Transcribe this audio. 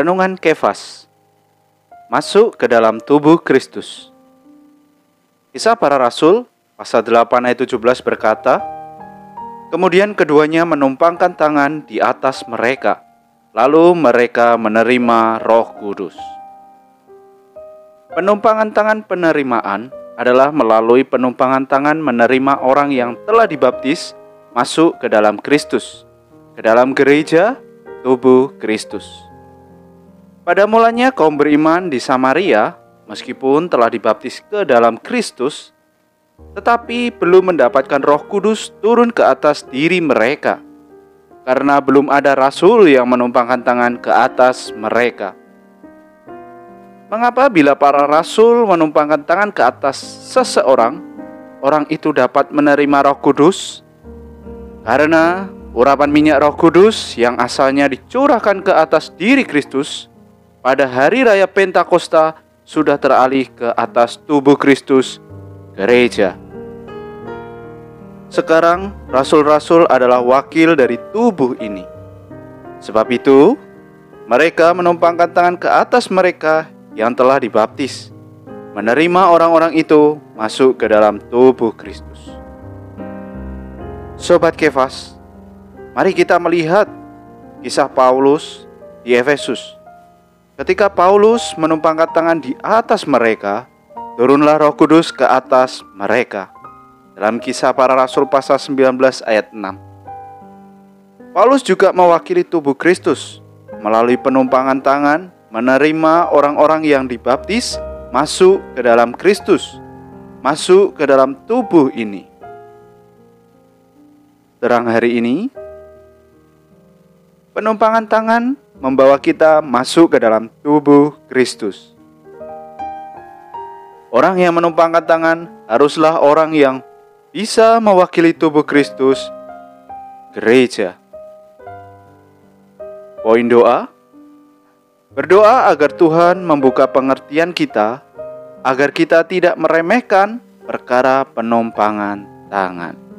Renungan Kefas. Masuk ke dalam tubuh Kristus. Kisah para Rasul pasal 8 ayat 17 berkata Kemudian keduanya menumpangkan tangan di atas mereka Lalu mereka menerima roh kudus. Penumpangan tangan penerimaan adalah melalui penumpangan tangan menerima orang yang telah dibaptis masuk ke dalam Kristus, ke dalam gereja tubuh Kristus. Pada mulanya kaum beriman di Samaria, meskipun telah dibaptis ke dalam Kristus, tetapi belum mendapatkan Roh Kudus turun ke atas diri mereka, karena belum ada rasul yang menumpangkan tangan ke atas mereka. Mengapa bila para rasul menumpangkan tangan ke atas seseorang, orang itu dapat menerima Roh Kudus? Karena urapan minyak Roh Kudus yang asalnya dicurahkan ke atas diri Kristus pada hari raya Pentakosta sudah teralih ke atas tubuh Kristus, gereja. Sekarang rasul-rasul adalah wakil dari tubuh ini. Sebab itu, mereka menumpangkan tangan ke atas mereka yang telah dibaptis, menerima orang-orang itu masuk ke dalam tubuh Kristus. Sobat Kefas, mari kita melihat kisah Paulus di Efesus. Ketika Paulus menumpangkan tangan di atas mereka, turunlah Roh Kudus ke atas mereka. Dalam kisah para rasul pasal 19 ayat 6. Paulus juga mewakili tubuh Kristus melalui penumpangan tangan menerima orang-orang yang dibaptis masuk ke dalam Kristus, masuk ke dalam tubuh ini. Terang hari ini, penumpangan tangan membawa kita masuk ke dalam tubuh Kristus. Orang yang menumpangkan tangan haruslah orang yang bisa mewakili tubuh Kristus, gereja. Poin doa Berdoa agar Tuhan membuka pengertian kita, agar kita tidak meremehkan perkara penumpangan tangan.